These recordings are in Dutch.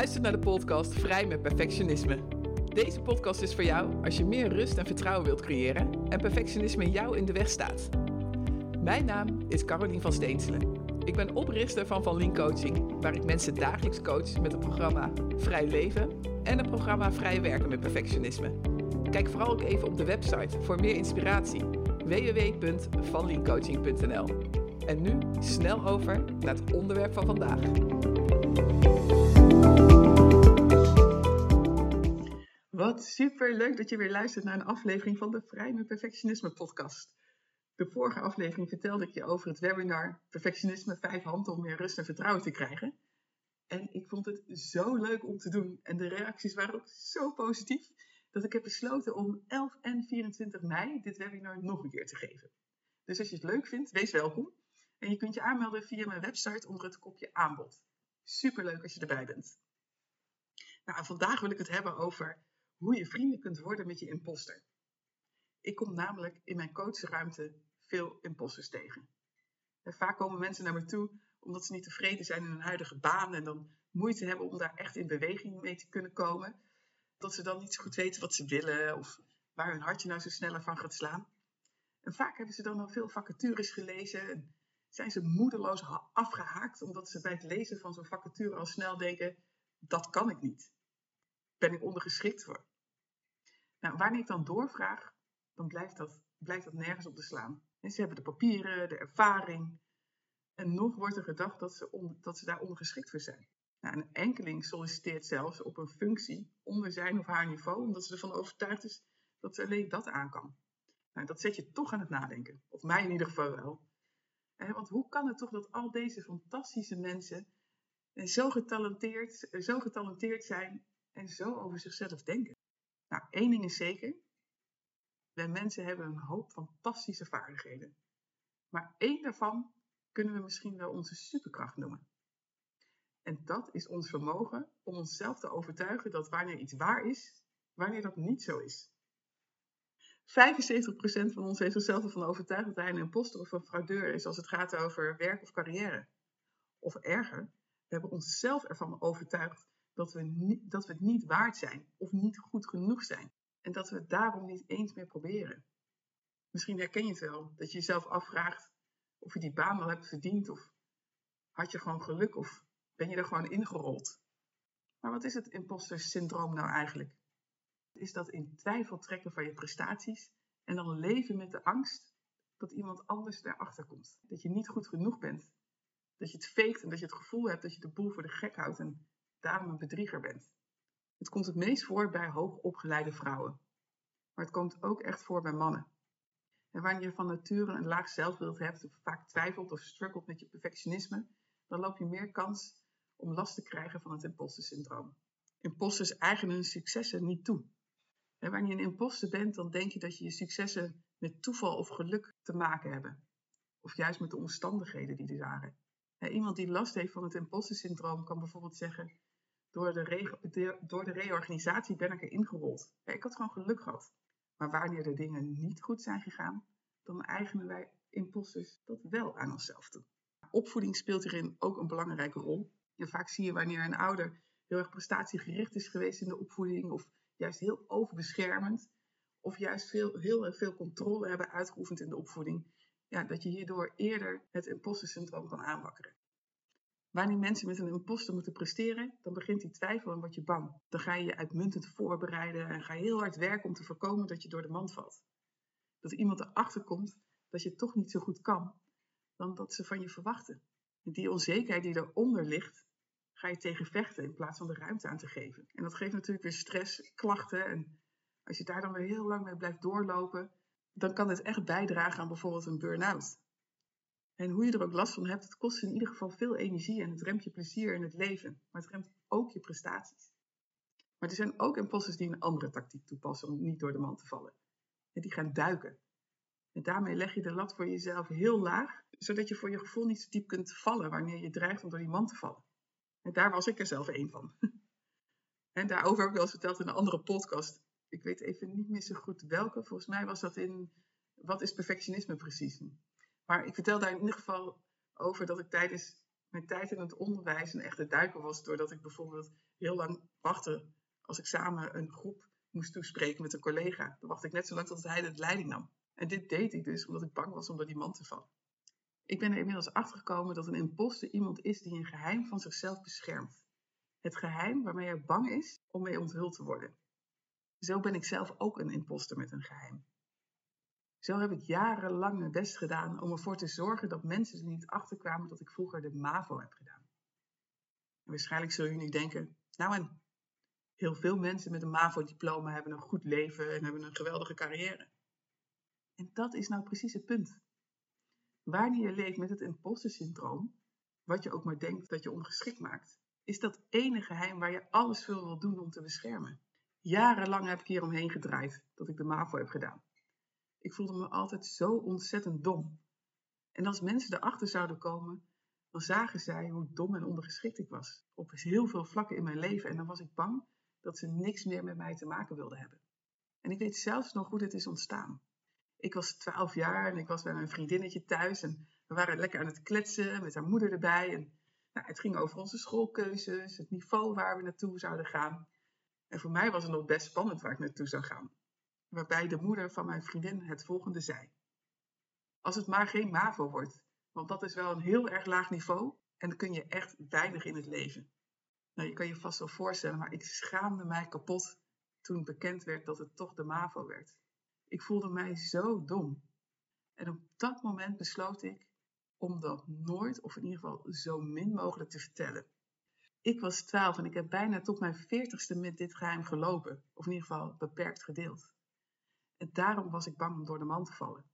luistert naar de podcast Vrij met Perfectionisme. Deze podcast is voor jou als je meer rust en vertrouwen wilt creëren en perfectionisme jou in de weg staat. Mijn naam is Carolien van Steenselen. Ik ben oprichter van Van Lien Coaching, waar ik mensen dagelijks coach met het programma Vrij Leven en het programma Vrij Werken met Perfectionisme. Kijk vooral ook even op de website voor meer inspiratie www.vanliencoaching.nl. En nu snel over naar het onderwerp van vandaag. Wat super leuk dat je weer luistert naar een aflevering van de Vrij met Perfectionisme podcast. De vorige aflevering vertelde ik je over het webinar Perfectionisme 5 handen om meer rust en vertrouwen te krijgen. En ik vond het zo leuk om te doen en de reacties waren ook zo positief dat ik heb besloten om 11 en 24 mei dit webinar nog een keer te geven. Dus als je het leuk vindt, wees welkom. En je kunt je aanmelden via mijn website onder het kopje aanbod. Super leuk als je erbij bent. Nou, vandaag wil ik het hebben over hoe je vrienden kunt worden met je imposter. Ik kom namelijk in mijn coachruimte veel imposters tegen. En vaak komen mensen naar me toe omdat ze niet tevreden zijn in hun huidige baan en dan moeite hebben om daar echt in beweging mee te kunnen komen. Dat ze dan niet zo goed weten wat ze willen of waar hun hartje nou zo sneller van gaat slaan. En vaak hebben ze dan al veel vacatures gelezen en zijn ze moedeloos afgehaakt omdat ze bij het lezen van zo'n vacature al snel denken: dat kan ik niet. Ben ik ondergeschikt voor? Nou, wanneer ik dan doorvraag, dan blijft dat, blijft dat nergens op te slaan. En ze hebben de papieren, de ervaring. En nog wordt er gedacht dat ze, dat ze daar ondergeschikt voor zijn. Nou, een enkeling solliciteert zelfs op een functie onder zijn of haar niveau, omdat ze ervan overtuigd is dat ze alleen dat aan kan. Nou, dat zet je toch aan het nadenken. Of mij in ieder geval wel. want hoe kan het toch dat al deze fantastische mensen zo getalenteerd, zo getalenteerd zijn en zo over zichzelf denken? Nou, één ding is zeker. Wij mensen hebben een hoop fantastische vaardigheden. Maar één daarvan kunnen we misschien wel onze superkracht noemen. En dat is ons vermogen om onszelf te overtuigen dat wanneer iets waar is, wanneer dat niet zo is. 75% van ons heeft zichzelf ervan overtuigd dat hij een imposter of een fraudeur is als het gaat over werk of carrière. Of erger, we hebben onszelf ervan overtuigd dat we, dat we het niet waard zijn of niet goed genoeg zijn. En dat we het daarom niet eens meer proberen. Misschien herken je het wel, dat je jezelf afvraagt of je die baan wel hebt verdiend of had je gewoon geluk of ben je er gewoon ingerold. Maar wat is het imposter syndroom nou eigenlijk? Is dat in twijfel trekken van je prestaties en dan leven met de angst dat iemand anders daarachter komt. Dat je niet goed genoeg bent. Dat je het feekt en dat je het gevoel hebt dat je de boel voor de gek houdt en daarom een bedrieger bent. Het komt het meest voor bij hoogopgeleide vrouwen. Maar het komt ook echt voor bij mannen. En wanneer je van nature een laag zelfbeeld hebt of vaak twijfelt of struggelt met je perfectionisme, dan loop je meer kans om last te krijgen van het imposter syndroom. Imposters eigenen hun successen niet toe. En wanneer je een imposter bent, dan denk je dat je je successen met toeval of geluk te maken hebben. Of juist met de omstandigheden die er waren. Iemand die last heeft van het imposter syndroom kan bijvoorbeeld zeggen: door de, door de reorganisatie ben ik erin gerold. ik had gewoon geluk gehad. Maar wanneer de dingen niet goed zijn gegaan, dan eigenen wij imposters dat wel aan onszelf toe. Opvoeding speelt hierin ook een belangrijke rol. Vaak zie je wanneer een ouder heel erg prestatiegericht is geweest in de opvoeding, of juist heel overbeschermend, of juist veel, heel veel controle hebben uitgeoefend in de opvoeding, ja, dat je hierdoor eerder het imposter syndroom kan aanwakkeren. Wanneer mensen met een imposter moeten presteren, dan begint die twijfel en word je bang. Dan ga je je uitmuntend voorbereiden en ga je heel hard werken om te voorkomen dat je door de mand valt. Dat iemand erachter komt dat je toch niet zo goed kan dan dat ze van je verwachten. En die onzekerheid die eronder ligt, ga je tegen vechten in plaats van de ruimte aan te geven. En dat geeft natuurlijk weer stress, klachten. En als je daar dan weer heel lang mee blijft doorlopen, dan kan het echt bijdragen aan bijvoorbeeld een burn-out. En hoe je er ook last van hebt, het kost in ieder geval veel energie en het remt je plezier in het leven. Maar het remt ook je prestaties. Maar er zijn ook imposters die een andere tactiek toepassen om niet door de man te vallen. En die gaan duiken. En daarmee leg je de lat voor jezelf heel laag, zodat je voor je gevoel niet zo diep kunt vallen wanneer je dreigt om door die man te vallen. En daar was ik er zelf één van. En daarover heb ik wel eens verteld in een andere podcast. Ik weet even niet meer zo goed welke. Volgens mij was dat in Wat is perfectionisme precies? Maar ik vertel daar in ieder geval over dat ik tijdens mijn tijd in het onderwijs een echte duiker was, doordat ik bijvoorbeeld heel lang wachtte als ik samen een groep moest toespreken met een collega. Dan wachtte ik net zo lang tot hij de leiding nam. En dit deed ik dus omdat ik bang was om door die man te vallen. Ik ben er inmiddels achter gekomen dat een imposter iemand is die een geheim van zichzelf beschermt. Het geheim waarmee hij bang is om mee onthuld te worden. Zo ben ik zelf ook een imposter met een geheim. Zo heb ik jarenlang mijn best gedaan om ervoor te zorgen dat mensen er niet achter kwamen dat ik vroeger de MAVO heb gedaan. En waarschijnlijk zullen jullie denken, nou en, heel veel mensen met een MAVO-diploma hebben een goed leven en hebben een geweldige carrière. En dat is nou precies het punt. Wanneer je leeft met het imposter syndroom, wat je ook maar denkt dat je ongeschikt maakt, is dat ene geheim waar je alles voor wil doen om te beschermen. Jarenlang heb ik hier omheen gedraaid dat ik de MAVO heb gedaan. Ik voelde me altijd zo ontzettend dom. En als mensen erachter zouden komen, dan zagen zij hoe dom en ondergeschikt ik was. Op heel veel vlakken in mijn leven. En dan was ik bang dat ze niks meer met mij te maken wilden hebben. En ik weet zelfs nog hoe dit is ontstaan. Ik was 12 jaar en ik was bij mijn vriendinnetje thuis. En we waren lekker aan het kletsen met haar moeder erbij. En nou, het ging over onze schoolkeuzes, het niveau waar we naartoe zouden gaan. En voor mij was het nog best spannend waar ik naartoe zou gaan. Waarbij de moeder van mijn vriendin het volgende zei. Als het maar geen MAVO wordt, want dat is wel een heel erg laag niveau en dan kun je echt weinig in het leven. Nou, je kan je vast wel voorstellen, maar ik schaamde mij kapot toen bekend werd dat het toch de MAVO werd. Ik voelde mij zo dom. En op dat moment besloot ik om dat nooit, of in ieder geval zo min mogelijk te vertellen. Ik was twaalf en ik heb bijna tot mijn veertigste met dit geheim gelopen, of in ieder geval beperkt gedeeld. En daarom was ik bang om door de man te vallen.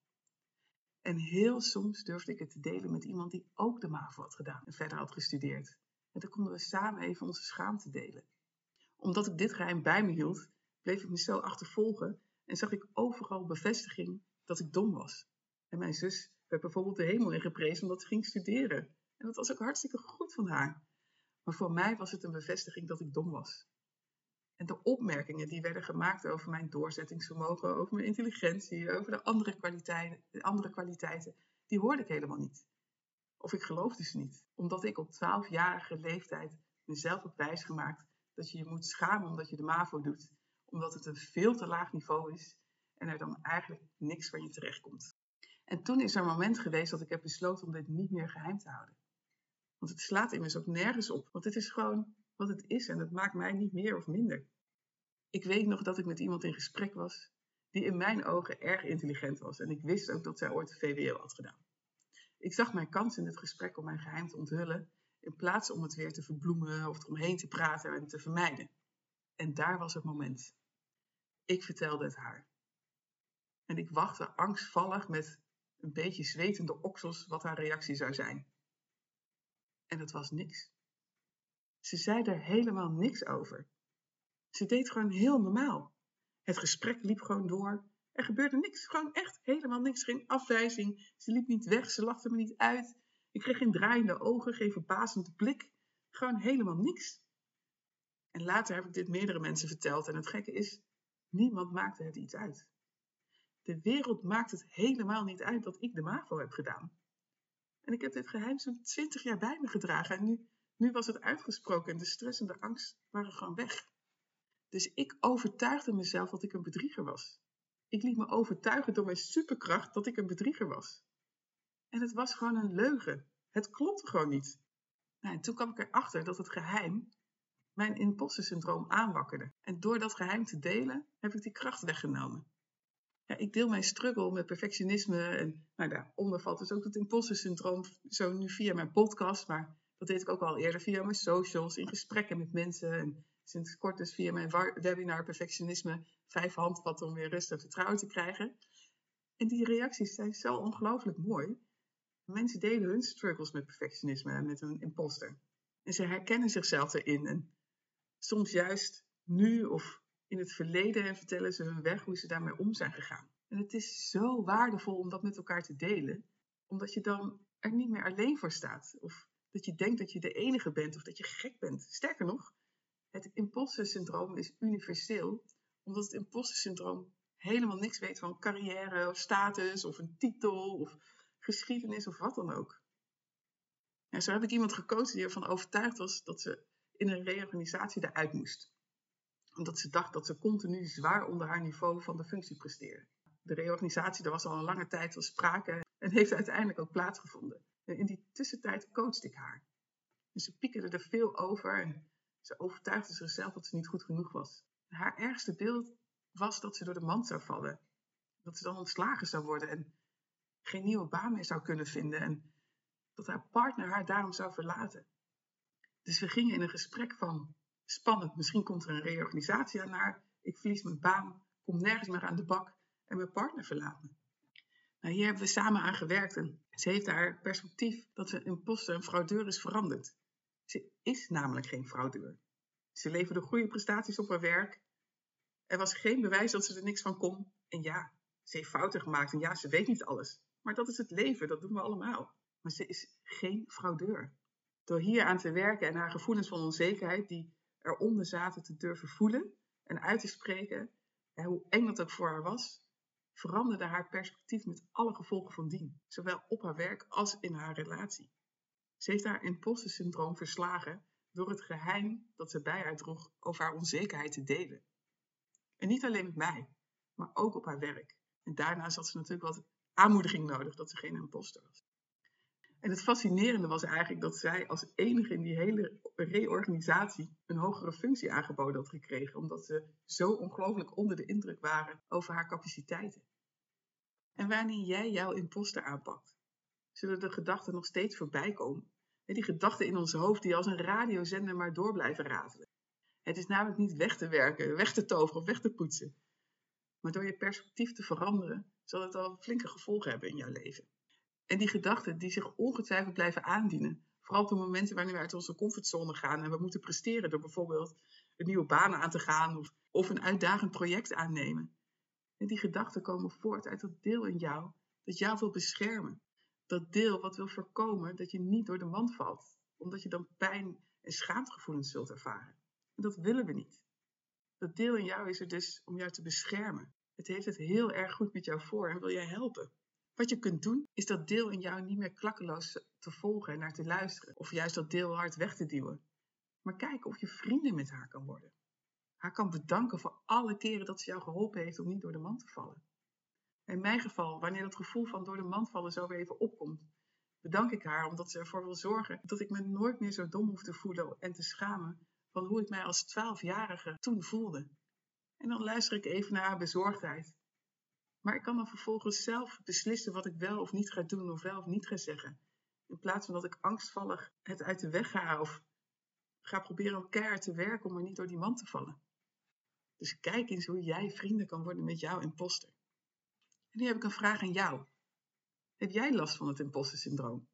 En heel soms durfde ik het te delen met iemand die ook de MAVO had gedaan en verder had gestudeerd. En dan konden we samen even onze schaamte delen. Omdat ik dit geheim bij me hield, bleef ik me zo achtervolgen en zag ik overal bevestiging dat ik dom was. En mijn zus werd bijvoorbeeld de hemel in geprezen omdat ze ging studeren. En dat was ook hartstikke goed van haar. Maar voor mij was het een bevestiging dat ik dom was. En de opmerkingen die werden gemaakt over mijn doorzettingsvermogen, over mijn intelligentie, over de andere kwaliteiten, de andere kwaliteiten, die hoorde ik helemaal niet. Of ik geloofde ze niet, omdat ik op 12-jarige leeftijd mezelf heb wijsgemaakt dat je je moet schamen omdat je de MAVO doet, omdat het een veel te laag niveau is en er dan eigenlijk niks van je terechtkomt. En toen is er een moment geweest dat ik heb besloten om dit niet meer geheim te houden. Want het slaat immers ook nergens op, want het is gewoon wat het is en het maakt mij niet meer of minder. Ik weet nog dat ik met iemand in gesprek was die in mijn ogen erg intelligent was en ik wist ook dat zij ooit VWO had gedaan. Ik zag mijn kans in het gesprek om mijn geheim te onthullen, in plaats om het weer te verbloemen of eromheen te praten en te vermijden. En daar was het moment. Ik vertelde het haar. En ik wachtte angstvallig met een beetje zwetende oksels wat haar reactie zou zijn. En het was niks. Ze zei er helemaal niks over. Ze deed gewoon heel normaal. Het gesprek liep gewoon door. Er gebeurde niks, gewoon echt helemaal niks. Geen afwijzing. Ze liep niet weg, ze lachte me niet uit. Ik kreeg geen draaiende ogen, geen verbazende blik. Gewoon helemaal niks. En later heb ik dit meerdere mensen verteld en het gekke is, niemand maakte het iets uit. De wereld maakt het helemaal niet uit dat ik de MAVO heb gedaan. En ik heb dit geheim zo'n twintig jaar bij me gedragen en nu, nu was het uitgesproken en de stress en de angst waren gewoon weg. Dus ik overtuigde mezelf dat ik een bedrieger was. Ik liet me overtuigen door mijn superkracht dat ik een bedrieger was. En het was gewoon een leugen. Het klopte gewoon niet. Nou, en toen kwam ik erachter dat het geheim mijn imposter-syndroom aanwakkerde. En door dat geheim te delen, heb ik die kracht weggenomen. Ja, ik deel mijn struggle met perfectionisme en nou, daaronder valt dus ook het imposter-syndroom, zo nu via mijn podcast, maar dat deed ik ook al eerder via mijn socials, in gesprekken met mensen en sinds kort dus via mijn webinar Perfectionisme vijf handvatten om weer rust en vertrouwen te krijgen. En die reacties zijn zo ongelooflijk mooi. Mensen delen hun struggles met perfectionisme en met een imposter. En ze herkennen zichzelf erin. En soms juist nu of in het verleden en vertellen ze hun weg hoe ze daarmee om zijn gegaan. En het is zo waardevol om dat met elkaar te delen, omdat je dan er niet meer alleen voor staat. Of dat je denkt dat je de enige bent of dat je gek bent. Sterker nog, het imposter-syndroom is universeel, omdat het imposter-syndroom helemaal niks weet van carrière of status of een titel of geschiedenis of wat dan ook. En zo heb ik iemand gekozen die ervan overtuigd was dat ze in een reorganisatie eruit moest. Omdat ze dacht dat ze continu zwaar onder haar niveau van de functie presteerde. De reorganisatie, daar was al een lange tijd wel sprake en heeft uiteindelijk ook plaatsgevonden. En in die tussentijd coachte ik haar. En ze piekerde er veel over en ze overtuigde zichzelf dat ze niet goed genoeg was. Haar ergste beeld was dat ze door de mand zou vallen. Dat ze dan ontslagen zou worden en geen nieuwe baan meer zou kunnen vinden. En dat haar partner haar daarom zou verlaten. Dus we gingen in een gesprek van spannend, misschien komt er een reorganisatie aan haar. Ik verlies mijn baan, kom nergens meer aan de bak en mijn partner verlaat me. Nou, hier hebben we samen aan gewerkt en ze heeft haar perspectief dat ze een posten een fraudeur is veranderd. Ze is namelijk geen fraudeur. Ze leverde goede prestaties op haar werk. Er was geen bewijs dat ze er niks van kon. En ja, ze heeft fouten gemaakt en ja, ze weet niet alles. Maar dat is het leven, dat doen we allemaal. Maar ze is geen fraudeur. Door hier aan te werken en haar gevoelens van onzekerheid die eronder zaten te durven voelen en uit te spreken, en hoe eng dat ook voor haar was, veranderde haar perspectief met alle gevolgen van dien, zowel op haar werk als in haar relatie. Ze heeft haar imposter syndroom verslagen door het geheim dat ze bij haar droeg over haar onzekerheid te delen. En niet alleen met mij, maar ook op haar werk. En daarnaast had ze natuurlijk wat aanmoediging nodig dat ze geen imposter was. En het fascinerende was eigenlijk dat zij als enige in die hele reorganisatie een hogere functie aangeboden had gekregen, omdat ze zo ongelooflijk onder de indruk waren over haar capaciteiten. En wanneer jij jouw imposter aanpakt, zullen de gedachten nog steeds voorbij komen. Die gedachten in ons hoofd die als een radiozender maar door blijven ratelen. Het is namelijk niet weg te werken, weg te toveren of weg te poetsen. Maar door je perspectief te veranderen, zal het al flinke gevolgen hebben in jouw leven. En die gedachten die zich ongetwijfeld blijven aandienen. Vooral op de momenten wanneer we uit onze comfortzone gaan en we moeten presteren door bijvoorbeeld een nieuwe baan aan te gaan of, of een uitdagend project aannemen. En die gedachten komen voort uit dat deel in jou dat jou wil beschermen. Dat deel wat wil voorkomen dat je niet door de mand valt, omdat je dan pijn en schaamtegevoelens zult ervaren. En dat willen we niet. Dat deel in jou is er dus om jou te beschermen. Het heeft het heel erg goed met jou voor en wil jij helpen. Wat je kunt doen, is dat deel in jou niet meer klakkeloos te volgen en naar te luisteren, of juist dat deel hard weg te duwen. Maar kijken of je vrienden met haar kan worden. Haar kan bedanken voor alle keren dat ze jou geholpen heeft om niet door de mand te vallen. In mijn geval, wanneer dat gevoel van door de mand vallen zo weer even opkomt, bedank ik haar omdat ze ervoor wil zorgen dat ik me nooit meer zo dom hoef te voelen en te schamen van hoe ik mij als twaalfjarige toen voelde. En dan luister ik even naar haar bezorgdheid maar ik kan dan vervolgens zelf beslissen wat ik wel of niet ga doen of wel of niet ga zeggen. In plaats van dat ik angstvallig het uit de weg ga of ga proberen elkaar te werken om er niet door die man te vallen. Dus kijk eens hoe jij vrienden kan worden met jouw imposter. En nu heb ik een vraag aan jou. Heb jij last van het imposter syndroom?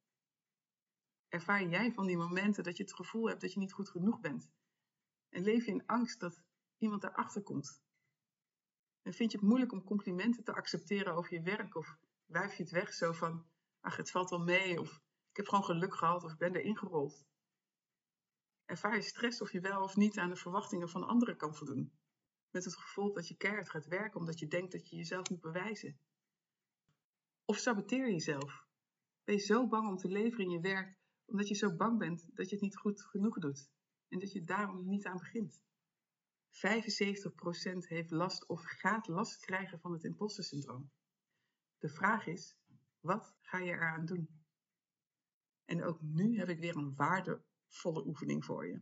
Ervaar jij van die momenten dat je het gevoel hebt dat je niet goed genoeg bent? En leef je in angst dat iemand daarachter komt? En vind je het moeilijk om complimenten te accepteren over je werk? Of wuif je het weg zo van, ach, het valt wel mee. Of ik heb gewoon geluk gehad of ik ben erin gerold. Ervaar je stress of je wel of niet aan de verwachtingen van anderen kan voldoen. Met het gevoel dat je keihard gaat werken omdat je denkt dat je jezelf moet bewijzen. Of saboteer je jezelf. Ben je zo bang om te leveren in je werk omdat je zo bang bent dat je het niet goed genoeg doet. En dat je daarom niet aan begint. 75% heeft last of gaat last krijgen van het imposter De vraag is, wat ga je eraan doen? En ook nu heb ik weer een waardevolle oefening voor je.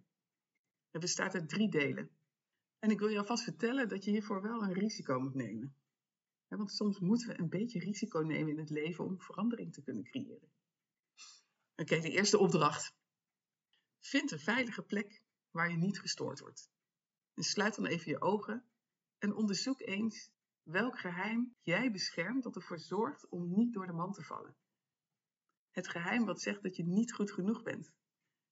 Het bestaat uit drie delen. En ik wil je alvast vertellen dat je hiervoor wel een risico moet nemen. Want soms moeten we een beetje risico nemen in het leven om verandering te kunnen creëren. Oké, de eerste opdracht. Vind een veilige plek waar je niet gestoord wordt. En sluit dan even je ogen en onderzoek eens welk geheim jij beschermt dat ervoor zorgt om niet door de man te vallen. Het geheim wat zegt dat je niet goed genoeg bent.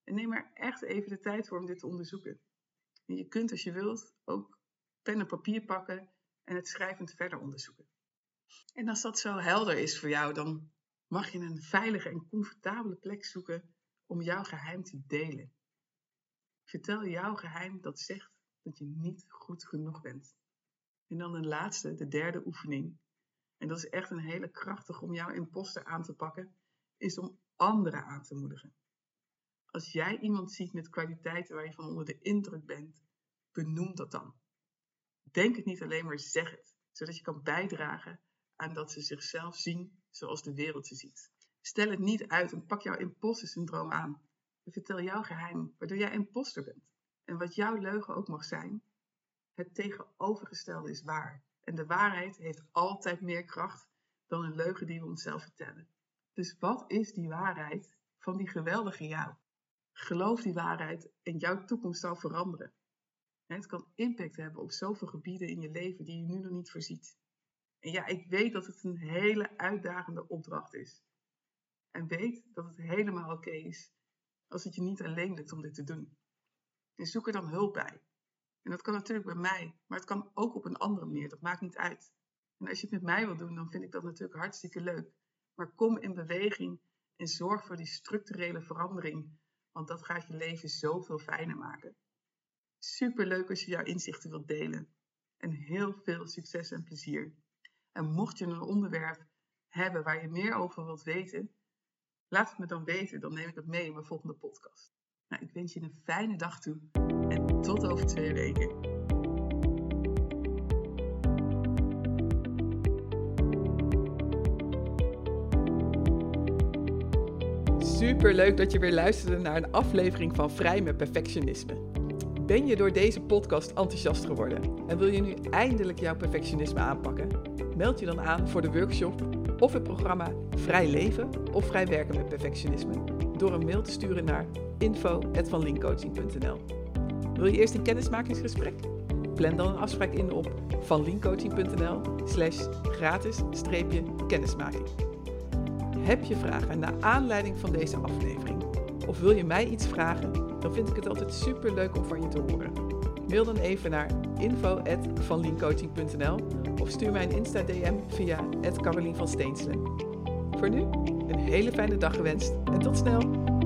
En neem er echt even de tijd voor om dit te onderzoeken. En je kunt als je wilt ook pen en papier pakken en het schrijvend verder onderzoeken. En als dat zo helder is voor jou, dan mag je een veilige en comfortabele plek zoeken om jouw geheim te delen. Vertel jouw geheim dat zegt dat je niet goed genoeg bent. En dan een laatste, de derde oefening. En dat is echt een hele krachtige om jouw imposter aan te pakken, is om anderen aan te moedigen. Als jij iemand ziet met kwaliteiten waar je van onder de indruk bent, benoem dat dan. Denk het niet alleen maar, zeg het, zodat je kan bijdragen aan dat ze zichzelf zien zoals de wereld ze ziet. Stel het niet uit en pak jouw imposter syndroom aan. En vertel jouw geheim, waardoor jij imposter bent. En wat jouw leugen ook mag zijn, het tegenovergestelde is waar. En de waarheid heeft altijd meer kracht dan een leugen die we onszelf vertellen. Dus wat is die waarheid van die geweldige jou? Geloof die waarheid en jouw toekomst zal veranderen. Het kan impact hebben op zoveel gebieden in je leven die je nu nog niet voorziet. En ja, ik weet dat het een hele uitdagende opdracht is. En weet dat het helemaal oké is als het je niet alleen lukt om dit te doen. En zoek er dan hulp bij. En dat kan natuurlijk bij mij, maar het kan ook op een andere manier. Dat maakt niet uit. En als je het met mij wil doen, dan vind ik dat natuurlijk hartstikke leuk. Maar kom in beweging en zorg voor die structurele verandering, want dat gaat je leven zoveel fijner maken. Super leuk als je jouw inzichten wilt delen. En heel veel succes en plezier. En mocht je een onderwerp hebben waar je meer over wilt weten, laat het me dan weten. Dan neem ik het mee in mijn volgende podcast. Nou, ik wens je een fijne dag toe en tot over twee weken. Super leuk dat je weer luisterde naar een aflevering van Vrij met Perfectionisme. Ben je door deze podcast enthousiast geworden en wil je nu eindelijk jouw perfectionisme aanpakken? Meld je dan aan voor de workshop of het programma Vrij Leven of Vrij Werken met Perfectionisme door een mail te sturen naar info.vanlinkcoaching.nl Wil je eerst een kennismakingsgesprek? Plan dan een afspraak in op vanlinkcoaching.nl slash gratis-kennismaking. Heb je vragen naar aanleiding van deze aflevering? Of wil je mij iets vragen? Dan vind ik het altijd super leuk om van je te horen. Mail dan even naar info.vanliencoaching.nl of stuur mij een Insta-DM via Carolien van Steenselen. Voor nu, een hele fijne dag gewenst en tot snel!